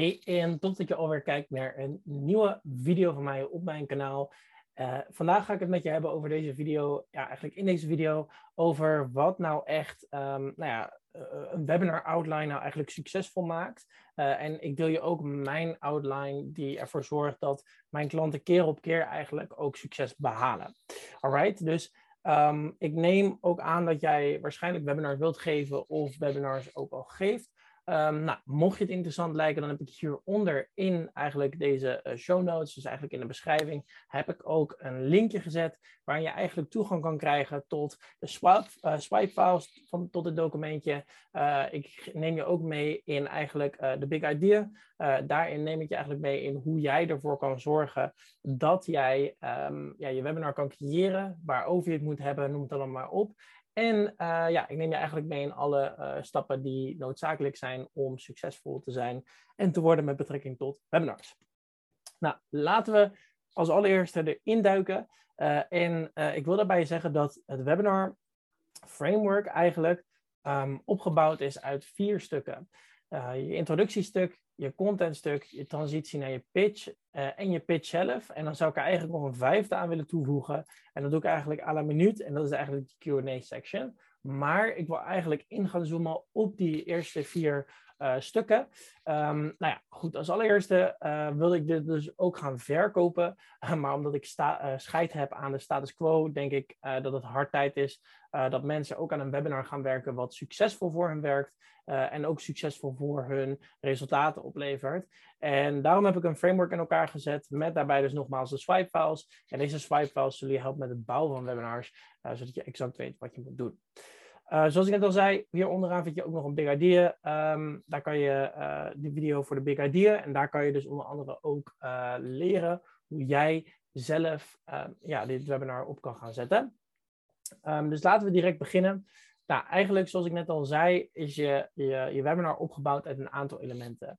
Hey, en tof dat je alweer kijkt naar een nieuwe video van mij op mijn kanaal. Uh, vandaag ga ik het met je hebben over deze video, ja, eigenlijk in deze video, over wat nou echt, um, nou ja, uh, een webinar outline nou eigenlijk succesvol maakt. Uh, en ik deel je ook mijn outline die ervoor zorgt dat mijn klanten keer op keer eigenlijk ook succes behalen. Alright, dus um, ik neem ook aan dat jij waarschijnlijk webinars wilt geven of webinars ook al geeft. Um, nou, mocht je het interessant lijken, dan heb ik hieronder in eigenlijk deze uh, show notes, dus eigenlijk in de beschrijving, heb ik ook een linkje gezet waar je eigenlijk toegang kan krijgen tot de swipe, uh, swipe files van tot het documentje. Uh, ik neem je ook mee in eigenlijk de big idea. daarin neem ik je eigenlijk mee in hoe jij ervoor kan zorgen dat jij um, ja, je webinar kan creëren, waarover je het moet hebben, noem het allemaal maar op. En uh, ja, ik neem je eigenlijk mee in alle uh, stappen die noodzakelijk zijn om succesvol te zijn en te worden met betrekking tot webinars. Nou, laten we als allereerste erin duiken. Uh, en ik wil daarbij zeggen dat het webinar framework eigenlijk um, opgebouwd is uit vier stukken. Je introductiestuk, je contentstuk, je transitie naar je pitch uh, en je pitch zelf. En dan zou ik er eigenlijk nog een vijfde aan willen toevoegen. En dat doe ik eigenlijk à la minuut. En dat is eigenlijk de Q&A section. Maar ik wil eigenlijk in gaan zoomen op die eerste vier uh, stukken. Um, nou ja, goed, als allereerste uh, wilde ik dit dus ook gaan verkopen. maar omdat ik sta, scheid heb aan de status quo, denk ik dat het hard tijd is dat mensen ook aan een webinar gaan werken wat succesvol voor hen werkt. en ook succesvol voor hun resultaten oplevert. En daarom heb ik een framework in elkaar gezet met daarbij dus nogmaals de swipe files. En deze swipe files zullen je helpen met het bouwen van webinars, zodat je exact weet wat je moet doen. Zoals ik net al zei, hier onderaan vind je ook nog een Big Idea. Um, daar kan je de video voor de Big Idea. En daar kan je dus onder andere ook leren hoe jij zelf ja, dit webinar op kan gaan zetten. Um, dus laten we direct beginnen. Nou, eigenlijk zoals ik net al zei, is je, je, je webinar opgebouwd uit een aantal elementen.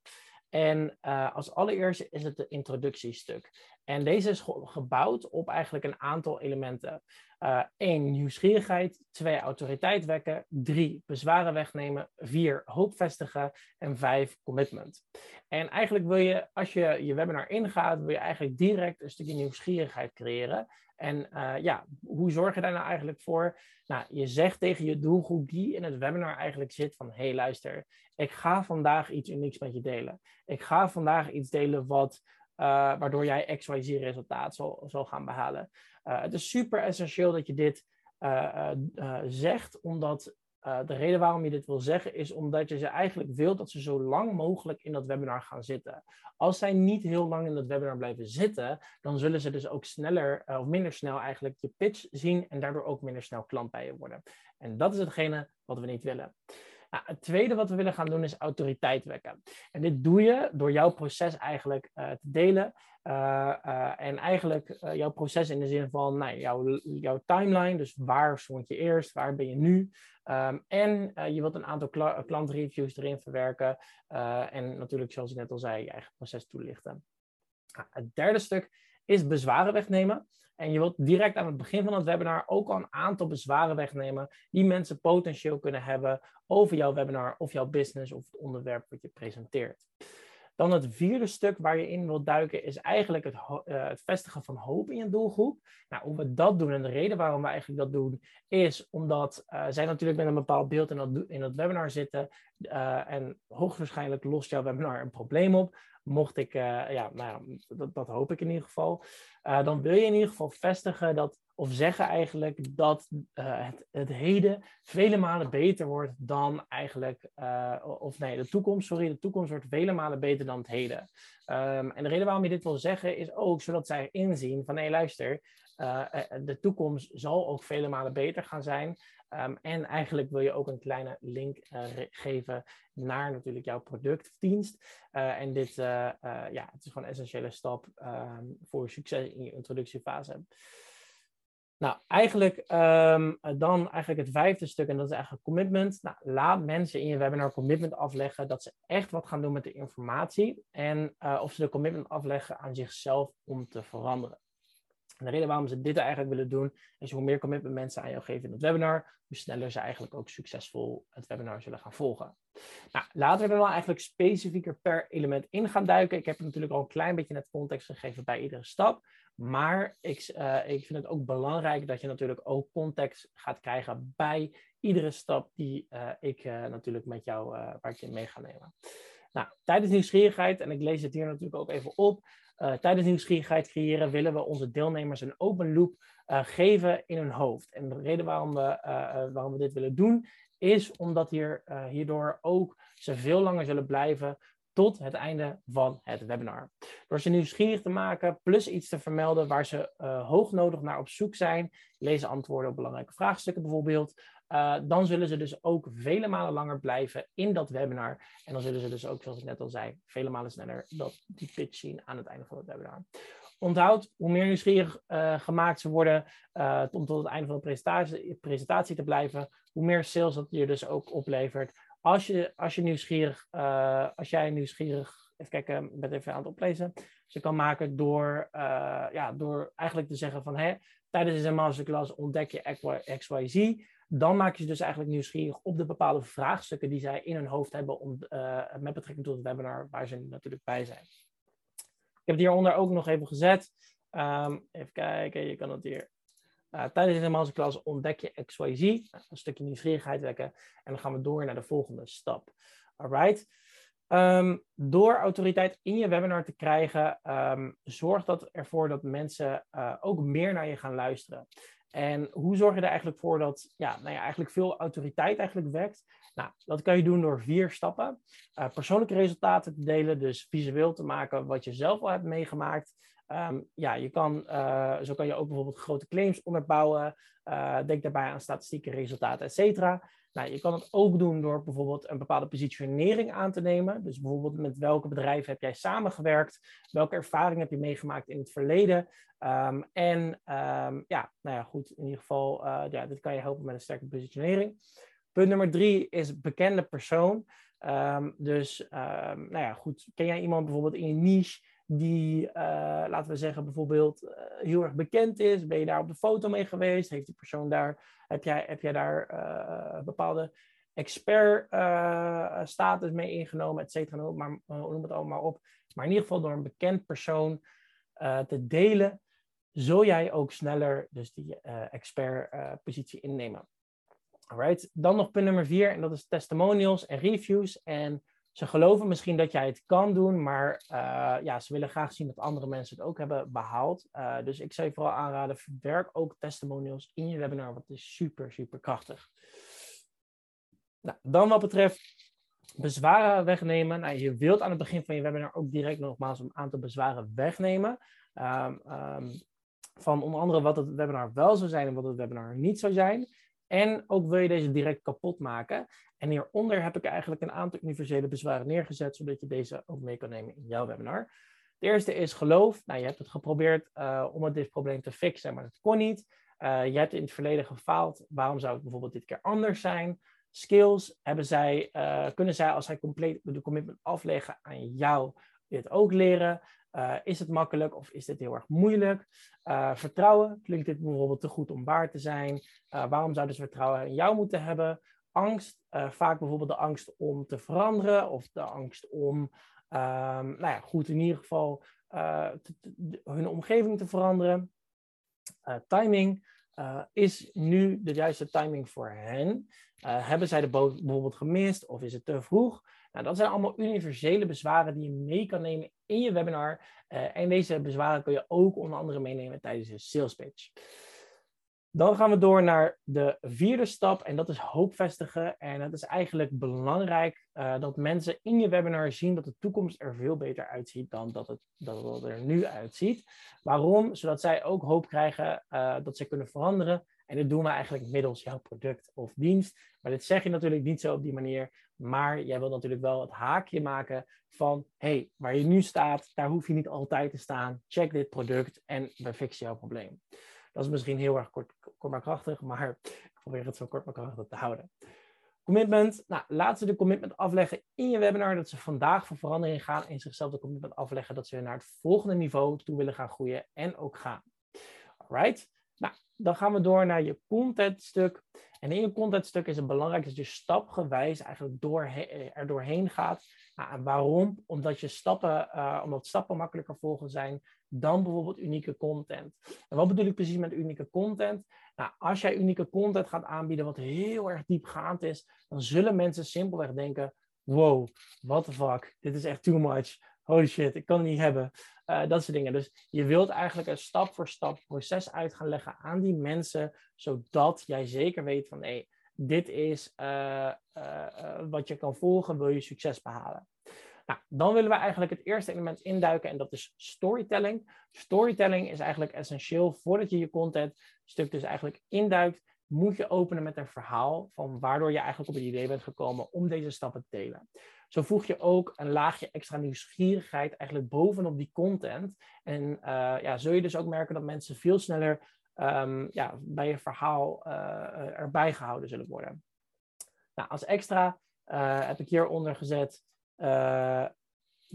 En als allereerste is het de introductiestuk. En deze is gebouwd op eigenlijk een aantal elementen. Uh, nieuwsgierigheid. Twee, autoriteit wekken. Drie, bezwaren wegnemen. Vier, hoop vestigen. En vijf, commitment. En eigenlijk wil je, als je je webinar ingaat, wil je eigenlijk direct een stukje nieuwsgierigheid creëren. En uh, ja, hoe zorg je daar nou eigenlijk voor? Nou, je zegt tegen je doelgroep die in het webinar eigenlijk zit van... hey, luister, ik ga vandaag iets unieks met je delen. Ik ga vandaag iets delen wat... Uh, waardoor jij XYZ resultaat zal gaan behalen. Uh, het is super essentieel dat je dit uh, zegt, omdat de reden waarom je dit wil zeggen is omdat je ze eigenlijk wilt dat ze zo lang mogelijk in dat webinar gaan zitten. Als zij niet heel lang in dat webinar blijven zitten, dan zullen ze dus ook sneller of minder snel eigenlijk je pitch zien en daardoor ook minder snel klant bij je worden. En dat is hetgene wat we niet willen. Nou, het tweede wat we willen gaan doen is autoriteit wekken. En dit doe je door jouw proces eigenlijk uh, te delen. Uh, uh, en eigenlijk jouw proces in de zin van nou, jouw, jouw timeline. Dus waar stond je eerst, waar ben je nu? Um, en je wilt een aantal kla klantreviews erin verwerken. en natuurlijk, zoals ik net al zei, je eigen proces toelichten. Nou, het derde stuk is bezwaren wegnemen. En je wilt direct aan het begin van het webinar ook al een aantal bezwaren wegnemen die mensen potentieel kunnen hebben over jouw webinar of jouw business of het onderwerp wat je presenteert. Dan het vierde stuk waar je in wilt duiken is eigenlijk het, het, vestigen van hoop in je doelgroep. Nou, hoe we dat doen en de reden waarom we eigenlijk dat doen, is omdat uh, zij natuurlijk met een bepaald beeld in dat, in webinar zitten. Uh, en hoogstwaarschijnlijk lost jouw webinar een probleem op. Mocht ik, ja, nou, dat, dat, hoop ik in ieder geval. dan wil je in ieder geval vestigen dat of zeggen eigenlijk dat uh, het, het, heden vele malen beter wordt dan eigenlijk, of nee, de toekomst, sorry, de toekomst wordt vele malen beter dan het heden. Um, en de reden waarom je dit wil zeggen is ook zodat zij inzien van, hé luister, uh, de toekomst zal ook vele malen beter gaan zijn. Um, en eigenlijk wil je ook een kleine link geven naar natuurlijk jouw product of dienst. en dit, ja, het is gewoon een essentiële stap um, voor succes in je introductiefase. Nou, eigenlijk um, dan eigenlijk het vijfde stuk, en dat is eigenlijk commitment. Nou, laat mensen in je webinar commitment afleggen dat ze echt wat gaan doen met de informatie. En of ze de commitment afleggen aan zichzelf om te veranderen. En de reden waarom ze dit eigenlijk willen doen, is hoe meer commitment mensen aan jou geven in het webinar, hoe sneller ze eigenlijk ook succesvol het webinar zullen gaan volgen. Nou, laten we er dan eigenlijk specifieker per element in gaan duiken. Ik heb natuurlijk al een klein beetje net context gegeven bij iedere stap. Maar ik, uh, ik vind het ook belangrijk dat je natuurlijk ook context gaat krijgen bij iedere stap die uh, ik uh, natuurlijk met jou, waar ik je mee ga nemen. Nou, tijdens nieuwsgierigheid, en ik lees het hier natuurlijk ook even op, uh, tijdens nieuwsgierigheid creëren willen we onze deelnemers een open loop uh, geven in hun hoofd. En de reden waarom we, uh, waarom we dit willen doen, is omdat hier, hierdoor ook ze veel langer zullen blijven tot het einde van het webinar. Door ze nieuwsgierig te maken, plus iets te vermelden waar ze hoognodig naar op zoek zijn, lezen antwoorden op belangrijke vraagstukken bijvoorbeeld, uh, dan zullen ze dus ook vele malen langer blijven in dat webinar. En dan zullen ze dus ook, zoals ik net al zei, vele malen sneller dat, die pitch zien aan het einde van het webinar. Onthoud, hoe meer nieuwsgierig uh, gemaakt ze worden om tot het einde van de presentatie, presentatie, te blijven, hoe meer sales dat je dus ook oplevert. Als je, als je nieuwsgierig, als jij nieuwsgierig, even kijken, ik ben even aan het oplezen, ze kan maken door, ja, door eigenlijk te zeggen van, hè, tijdens deze masterclass ontdek je XYZ dan maak je ze dus eigenlijk nieuwsgierig op de bepaalde vraagstukken die zij in hun hoofd hebben om, uh, met betrekking tot het webinar waar ze natuurlijk bij zijn. Ik heb het hieronder ook nog even gezet. Um, even kijken, je kan het hier. Uh, tijdens deze masterclass ontdek je XYZ, een stukje nieuwsgierigheid wekken en dan gaan we door naar de volgende stap. Alright. Um, door autoriteit in je webinar te krijgen, um, zorgt dat ervoor dat mensen uh, ook meer naar je gaan luisteren. En hoe zorg je er eigenlijk voor dat ja, nou ja, eigenlijk veel autoriteit eigenlijk wekt? Nou, dat kan je doen door vier stappen. Uh, persoonlijke resultaten te delen, dus visueel te maken wat je zelf al hebt meegemaakt. Um, ja, je kan, uh, zo kan je ook bijvoorbeeld grote claims onderbouwen. Uh, denk daarbij aan statistieke resultaten, et cetera. Nou, je kan het ook doen door bijvoorbeeld een bepaalde positionering aan te nemen. Dus bijvoorbeeld met welke bedrijven heb jij samengewerkt? Welke ervaring heb je meegemaakt in het verleden? Um, en um, ja, nou ja, goed, in ieder geval, uh, ja, dit kan je helpen met een sterke positionering. Punt nummer drie is bekende persoon. Dus, nou ja, goed, ken jij iemand bijvoorbeeld in je niche die, uh, laten we zeggen, bijvoorbeeld uh, heel erg bekend is? Ben je daar op de foto mee geweest? Heeft die persoon daar, heb jij, heb jij daar uh, bepaalde expert status mee ingenomen, et cetera, maar noem het allemaal op. Maar in ieder geval door een bekend persoon te delen, zul jij ook sneller dus die expert positie innemen. Alright, dan nog punt nummer vier, en dat is testimonials en reviews. En ze geloven misschien dat jij het kan doen, maar uh, ja, ze willen graag zien dat andere mensen het ook hebben behaald. Uh, dus ik zou je vooral aanraden, verwerk ook testimonials in je webinar, wat is super, super krachtig. Nou, dan wat betreft bezwaren wegnemen. Nou, je wilt aan het begin van je webinar ook direct nogmaals een aantal bezwaren wegnemen. Um, um, van onder andere wat het webinar wel zou zijn en wat het webinar niet zou zijn. En ook wil je deze direct kapot maken. En hieronder heb ik eigenlijk een aantal universele bezwaren neergezet, zodat je deze ook mee kan nemen in jouw webinar. Het eerste is geloof. Nou, je hebt het geprobeerd uh, om het dit probleem te fixen, maar dat kon niet. Uh, je hebt in het verleden gefaald. Waarom zou het bijvoorbeeld dit keer anders zijn? Skills, hebben zij, uh, kunnen zij als zij compleet de commitment afleggen aan jou, dit ook leren? Uh, is het makkelijk of is dit heel erg moeilijk? Uh, vertrouwen, klinkt dit bijvoorbeeld te goed om waar te zijn? Uh, waarom zouden ze vertrouwen in jou moeten hebben? Angst, vaak bijvoorbeeld de angst om te veranderen of de angst om, um, nou ja, goed, in ieder geval hun omgeving te veranderen. timing, is nu de juiste timing voor hen? hebben zij de boot bijvoorbeeld gemist of is het te vroeg? Nou, dat zijn allemaal universele bezwaren die je mee kan nemen in je webinar. Uh, en deze bezwaren kun je ook onder andere meenemen tijdens je sales pitch. Dan gaan we door naar de vierde stap en dat is hoop vestigen. En het is eigenlijk belangrijk uh, dat mensen in je webinar zien dat de toekomst er veel beter uitziet dan dat het, dat er nu uitziet. Waarom? Zodat zij ook hoop krijgen uh, dat ze kunnen veranderen. En dit doen we eigenlijk middels jouw product of dienst. Maar dit zeg je natuurlijk niet zo op die manier. Maar jij wilt natuurlijk wel het haakje maken van: hey, waar je nu staat, daar hoef je niet altijd te staan. Check dit product en we fixen jouw probleem. Dat is misschien heel erg kort, kort maar krachtig, maar ik probeer het zo kort maar krachtig te houden. Commitment. Nou, laat ze de commitment afleggen in je webinar dat ze vandaag voor verandering gaan en zichzelf de commitment afleggen dat ze naar het volgende niveau toe willen gaan groeien en ook gaan. Right? Nou, dan gaan we door naar je contentstuk. En in je contentstuk is het belangrijk dat je stapgewijs eigenlijk door, er doorheen gaat. Nou, waarom? Omdat je stappen, uh, omdat stappen makkelijker volgen zijn dan bijvoorbeeld unieke content. En wat bedoel ik precies met unieke content? Nou, als jij unieke content gaat aanbieden wat heel erg diepgaand is, dan zullen mensen simpelweg denken: wow, what the fuck, dit is echt too much. Holy shit, ik kan het niet hebben. Uh, dat soort dingen. Dus je wilt eigenlijk een stap voor stap proces uit gaan leggen aan die mensen, zodat jij zeker weet van hé, dit is uh, uh, wat je kan volgen, wil je succes behalen. Nou, dan willen we eigenlijk het eerste element induiken en dat is storytelling. Storytelling is eigenlijk essentieel voordat je je content stuk dus eigenlijk induikt, moet je openen met een verhaal van waardoor je eigenlijk op het idee bent gekomen om deze stappen te delen. Zo voeg je ook een laagje extra nieuwsgierigheid eigenlijk bovenop die content. En uh, ja, zul je dus ook merken dat mensen veel sneller um, ja, bij je verhaal uh, erbij gehouden zullen worden. Nou, als extra uh, heb ik hieronder gezet.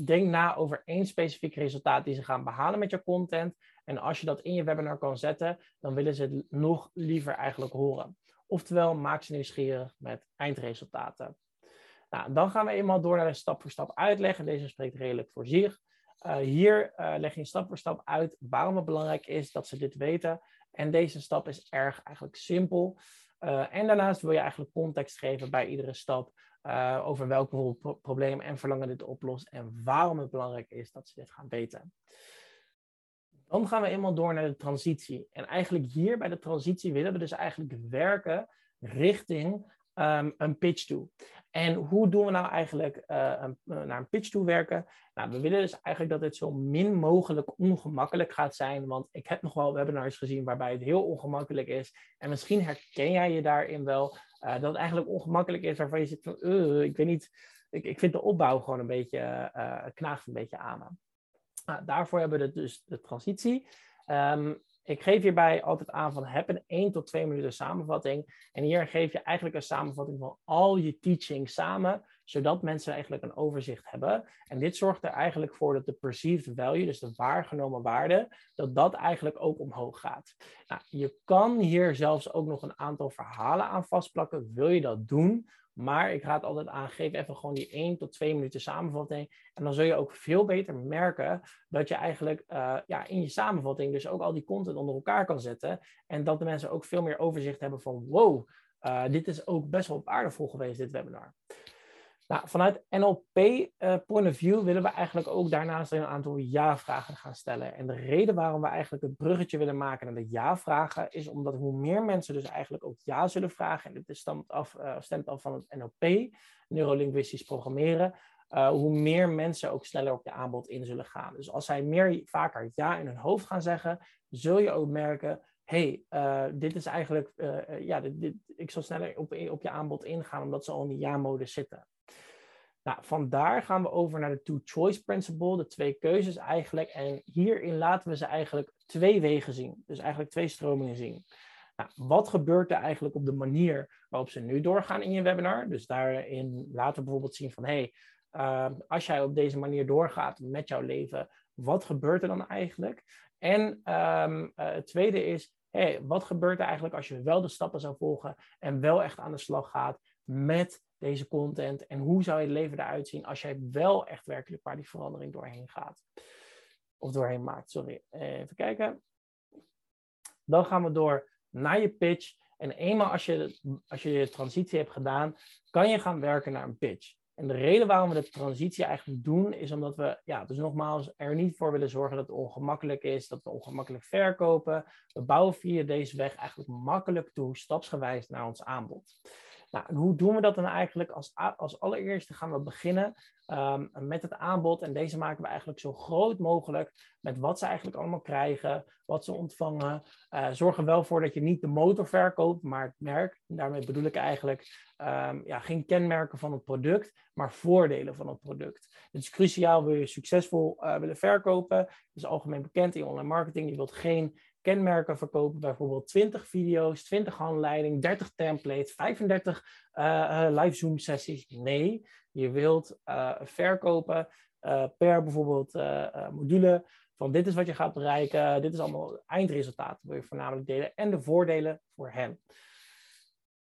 denk na over één specifiek resultaat die ze gaan behalen met je content. En als je dat in je webinar kan zetten, dan willen ze het nog liever eigenlijk horen. Oftewel, maak ze nieuwsgierig met eindresultaten. Nou, dan gaan we eenmaal door naar de stap voor stap uitleggen. Deze spreekt redelijk voor zich. Uh, hier uh, leg je stap voor stap uit waarom het belangrijk is dat ze dit weten. En deze stap is erg eigenlijk simpel. Uh, en daarnaast wil je eigenlijk context geven bij iedere stap over welke pro probleem en verlangen dit oplost en waarom het belangrijk is dat ze dit gaan weten. Dan gaan we eenmaal door naar de transitie. En eigenlijk hier bij de transitie willen we dus eigenlijk werken richting um, een pitch toe. En hoe doen we nou eigenlijk uh, een, uh, naar een pitch toe werken? Nou, we willen dus eigenlijk dat het zo min mogelijk ongemakkelijk gaat zijn. Want ik heb nog wel webinars gezien waarbij het heel ongemakkelijk is. En misschien herken jij je daarin wel. Uh, dat het eigenlijk ongemakkelijk is waarvan je zit van, ik weet niet, ik, ik vind de opbouw gewoon een beetje, knaagt een beetje aan. Nou, daarvoor hebben we dus de transitie. Um, ik geef hierbij altijd aan van heb een 1 tot 2 minuten samenvatting. En hier geef je eigenlijk een samenvatting van al je teaching samen, zodat mensen eigenlijk een overzicht hebben. En dit zorgt er eigenlijk voor dat de perceived value, dus de waargenomen waarde, dat dat eigenlijk ook omhoog gaat. Nou, je kan hier zelfs ook nog een aantal verhalen aan vastplakken. Wil je dat doen? Maar ik raad altijd aan, geef even gewoon die 1 tot 2 minuten samenvatting. En dan zul je ook veel beter merken dat je eigenlijk uh, ja, in je samenvatting dus ook al die content onder elkaar kan zetten. En dat de mensen ook veel meer overzicht hebben van wow, uh, dit is ook best wel waardevol geweest, dit webinar. Nou, vanuit NLP uh, point of view willen we eigenlijk ook daarnaast een aantal ja-vragen gaan stellen. En de reden waarom we eigenlijk het bruggetje willen maken naar de ja-vragen is omdat hoe meer mensen dus eigenlijk ook ja zullen vragen, en dit stemt af, uh, stemt af van het NLP, neurolinguistisch programmeren, uh, hoe meer mensen ook sneller op je aanbod in zullen gaan. Dus als zij meer vaker ja in hun hoofd gaan zeggen, zul je ook merken, hey, uh, dit is eigenlijk, uh, ja, dit, ik zal sneller op, op je aanbod ingaan omdat ze al in die ja-modus zitten. Nou, vandaar gaan we over naar de two-choice principle, de twee keuzes eigenlijk. En hierin laten we ze eigenlijk twee wegen zien. Dus eigenlijk twee stromingen zien. Nou, wat gebeurt er eigenlijk op de manier waarop ze nu doorgaan in je webinar? Dus daarin laten we bijvoorbeeld zien van, hey, uh, als jij op deze manier doorgaat met jouw leven, wat gebeurt er dan eigenlijk? En uh, het tweede is, hey, wat gebeurt er eigenlijk als je wel de stappen zou volgen en wel echt aan de slag gaat met deze content? En hoe zou je leven eruit zien als jij wel echt werkelijk waar die verandering doorheen gaat? Of doorheen maakt, sorry. Even kijken. Dan gaan we door naar je pitch. En eenmaal als je, als je je transitie hebt gedaan, kan je gaan werken naar een pitch. En de reden waarom we de transitie eigenlijk doen, is omdat we, ja, dus nogmaals, er niet voor willen zorgen dat het ongemakkelijk is, dat we ongemakkelijk verkopen. We bouwen via deze weg eigenlijk makkelijk toe, stapsgewijs naar ons aanbod. Nou, hoe doen we dat dan eigenlijk? Als, als allereerste gaan we beginnen um, met het aanbod. En deze maken we eigenlijk zo groot mogelijk met wat ze eigenlijk allemaal krijgen, wat ze ontvangen. Uh, zorg er wel voor dat je niet de motor verkoopt, maar het merk. Daarmee bedoel ik eigenlijk um, ja, geen kenmerken van het product, maar voordelen van het product. Het is cruciaal, wil je succesvol uh, willen verkopen. Dat is algemeen bekend in online marketing. Je wilt geen kenmerken verkopen, bijvoorbeeld 20 video's, 20 handleidingen, 30 templates, 35 uh, live Zoom sessies. Nee, je wilt uh, verkopen per bijvoorbeeld module. Van dit is wat je gaat bereiken, dit is allemaal eindresultaat wil je voornamelijk delen en de voordelen voor hen.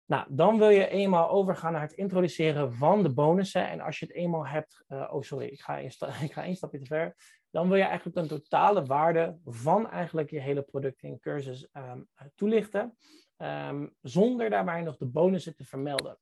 Nou, dan wil je eenmaal overgaan naar het introduceren van de bonussen. En als je het eenmaal hebt, uh, oh sorry, ik ga, ik ga één stapje te ver. Dan wil je eigenlijk een totale waarde van eigenlijk je hele product en cursus um, toelichten. Um, zonder daarbij nog de bonussen te vermelden.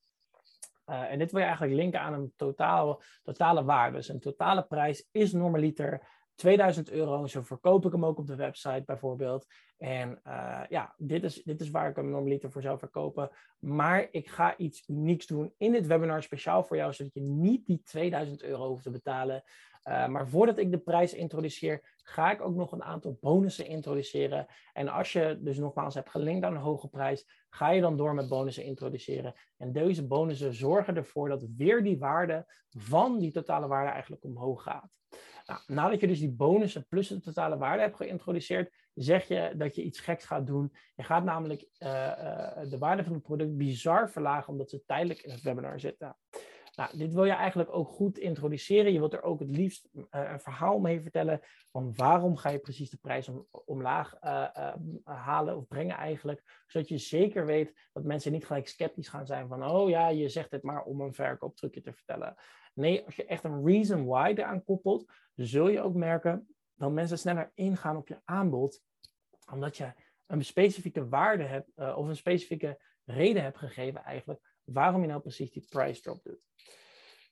Uh, en dit wil je eigenlijk linken aan een totale, totale waarde. Dus een totale prijs is normaliter 2000 euro. Zo verkoop ik hem ook op de website bijvoorbeeld. En uh, ja, dit is, dit is waar ik hem normaliter voor zou verkopen. Maar ik ga iets unieks doen in dit webinar speciaal voor jou, zodat je niet die 2000 euro hoeft te betalen. Uh, maar voordat ik de prijs introduceer, ga ik ook nog een aantal bonussen introduceren. En als je dus nogmaals hebt gelinkt aan een hoge prijs, ga je dan door met bonussen introduceren. En deze bonussen zorgen ervoor dat weer die waarde van die totale waarde eigenlijk omhoog gaat. Nou, nadat je dus die bonussen plus de totale waarde hebt geïntroduceerd, zeg je dat je iets geks gaat doen. Je gaat namelijk uh, uh, de waarde van het product bizar verlagen omdat ze tijdelijk in het webinar zitten. Nou, dit wil je eigenlijk ook goed introduceren. Je wilt er ook het liefst uh, een verhaal mee vertellen van waarom ga je precies de prijs om, omlaag halen of brengen eigenlijk. Zodat je zeker weet dat mensen niet gelijk sceptisch gaan zijn van oh ja, je zegt het maar om een verkooptrucje te vertellen. Nee, als je echt een reason why eraan koppelt, zul je ook merken dat mensen sneller ingaan op je aanbod, omdat je een specifieke waarde hebt of een specifieke reden hebt gegeven eigenlijk waarom je nou precies die price drop doet.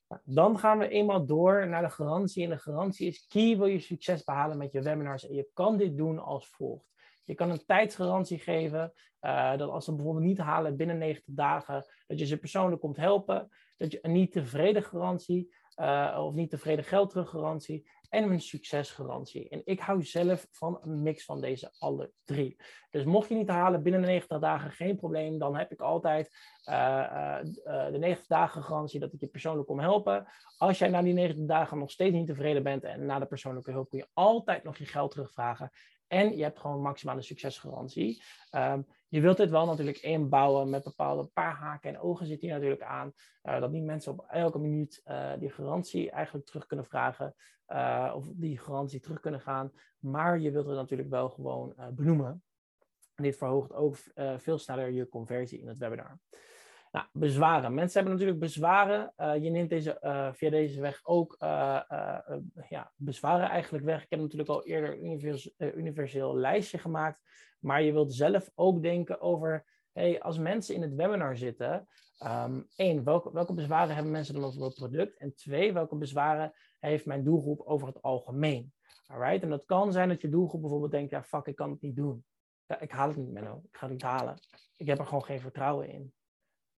Nou, dan gaan we eenmaal door naar de garantie. En de garantie is key, wil je succes behalen met je webinars. En je kan dit doen als volgt. Je kan een tijdsgarantie geven, uh, dat als ze bijvoorbeeld niet halen binnen 90 dagen, dat je ze persoonlijk komt helpen. Dat je een niet tevreden garantie, uh, of niet tevreden geld teruggarantie en een succesgarantie. En ik hou zelf van een mix van deze alle drie. Dus mocht je niet halen binnen de 90 dagen, geen probleem. Dan heb ik altijd uh, uh, de 90 dagen garantie dat ik je persoonlijk kom helpen. Als jij na die 90 dagen nog steeds niet tevreden bent en na de persoonlijke hulp kun je altijd nog je geld terugvragen. En je hebt gewoon maximale succesgarantie. Um, je wilt dit wel natuurlijk inbouwen met bepaalde paar haken en ogen zit hier natuurlijk aan. Uh, dat niet mensen op elke minuut uh, die garantie eigenlijk terug kunnen vragen. Uh, of die garantie terug kunnen gaan. Maar je wilt het natuurlijk wel gewoon benoemen. En dit verhoogt ook veel sneller je conversie in het webinar. Nou, bezwaren. Mensen hebben natuurlijk bezwaren. Uh, je neemt deze, uh, via deze weg ook uh, ja, bezwaren eigenlijk weg. Ik heb natuurlijk al eerder een universeel, universeel lijstje gemaakt. Maar je wilt zelf ook denken over, hey, als mensen in het webinar zitten, um, één, welke, welke bezwaren hebben mensen dan over het product? En twee, welke bezwaren heeft mijn doelgroep over het algemeen? Alright? En dat kan zijn dat je doelgroep bijvoorbeeld denkt, ja, fuck, ik kan het niet doen. Ja, ik haal het niet, Menno. Ik ga het niet halen. Ik heb er gewoon geen vertrouwen in.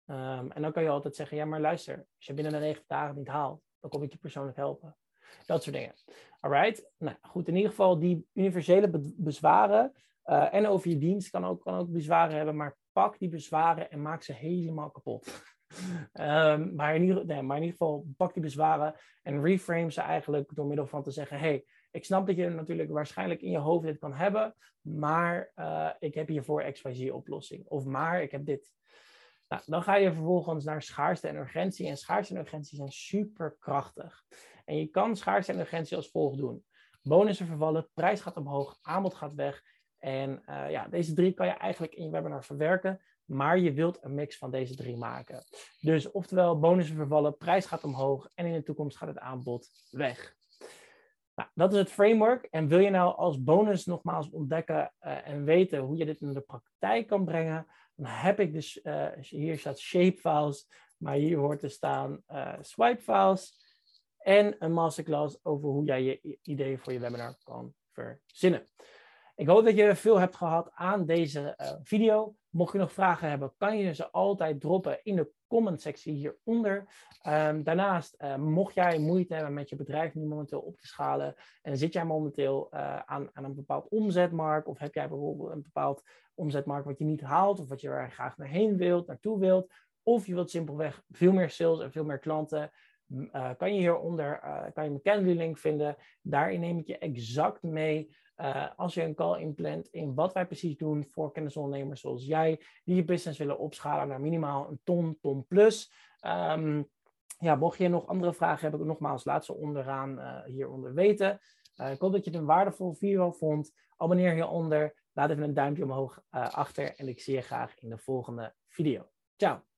Um, en dan kan je altijd zeggen, ja, maar luister, als je binnen de 90 dagen niet haalt, dan kom ik je persoonlijk helpen. Dat soort dingen. Alright? Nou goed, in ieder geval die universele bezwaren uh, en over je dienst kan ook, kan ook bezwaren hebben, maar pak die bezwaren en maak ze helemaal kapot. um, maar, in ieder, nee, maar in ieder geval pak die bezwaren en reframe ze eigenlijk door middel van te zeggen, hey, ik snap dat je natuurlijk waarschijnlijk in je hoofd dit kan hebben, maar uh, ik heb hiervoor XYZ oplossing. Of maar ik heb dit. Nou, dan ga je vervolgens naar schaarste en urgentie. En schaarste en urgentie zijn super krachtig. En je kan schaarste en urgentie als volgt doen. Bonussen vervallen, prijs gaat omhoog, aanbod gaat weg. En uh, ja, deze drie kan je eigenlijk in je webinar verwerken. Maar je wilt een mix van deze drie maken. Dus oftewel, bonussen vervallen, prijs gaat omhoog en in de toekomst gaat het aanbod weg. Nou, dat is het framework. En wil je nou als bonus nogmaals ontdekken uh, en weten hoe je dit in de praktijk kan brengen, dan heb ik dus, uh, hier staat shapefiles, maar hier hoort te staan uh, swipefiles en een masterclass over hoe jij je ideeën voor je webinar kan verzinnen. Ik hoop dat je veel hebt gehad aan deze uh, video. Mocht je nog vragen hebben, kan je ze altijd droppen in de comment sectie hieronder. Um, daarnaast, uh, mocht jij moeite hebben met je bedrijf nu momenteel op te schalen en zit jij momenteel uh, aan, aan een bepaald omzetmarkt of heb jij bijvoorbeeld een bepaald omzetmarkt wat je niet haalt of wat je er graag naar heen wilt, naartoe wilt, of je wilt simpelweg veel meer sales en veel meer klanten, uh, kan je hieronder kan je mijn Calendly link vinden. Daarin neem ik je exact mee uh, als je een call inplant in wat wij precies doen voor kennisondernemers zoals jij, die je business willen opschalen naar minimaal een ton, ton plus. Um, ja, mocht je nog andere vragen hebben, nogmaals, laat ze onderaan uh, hieronder weten. ik hoop dat je het een waardevolle video vond. Abonneer hieronder. Laat even een duimpje omhoog achter. En ik zie je graag in de volgende video. Ciao!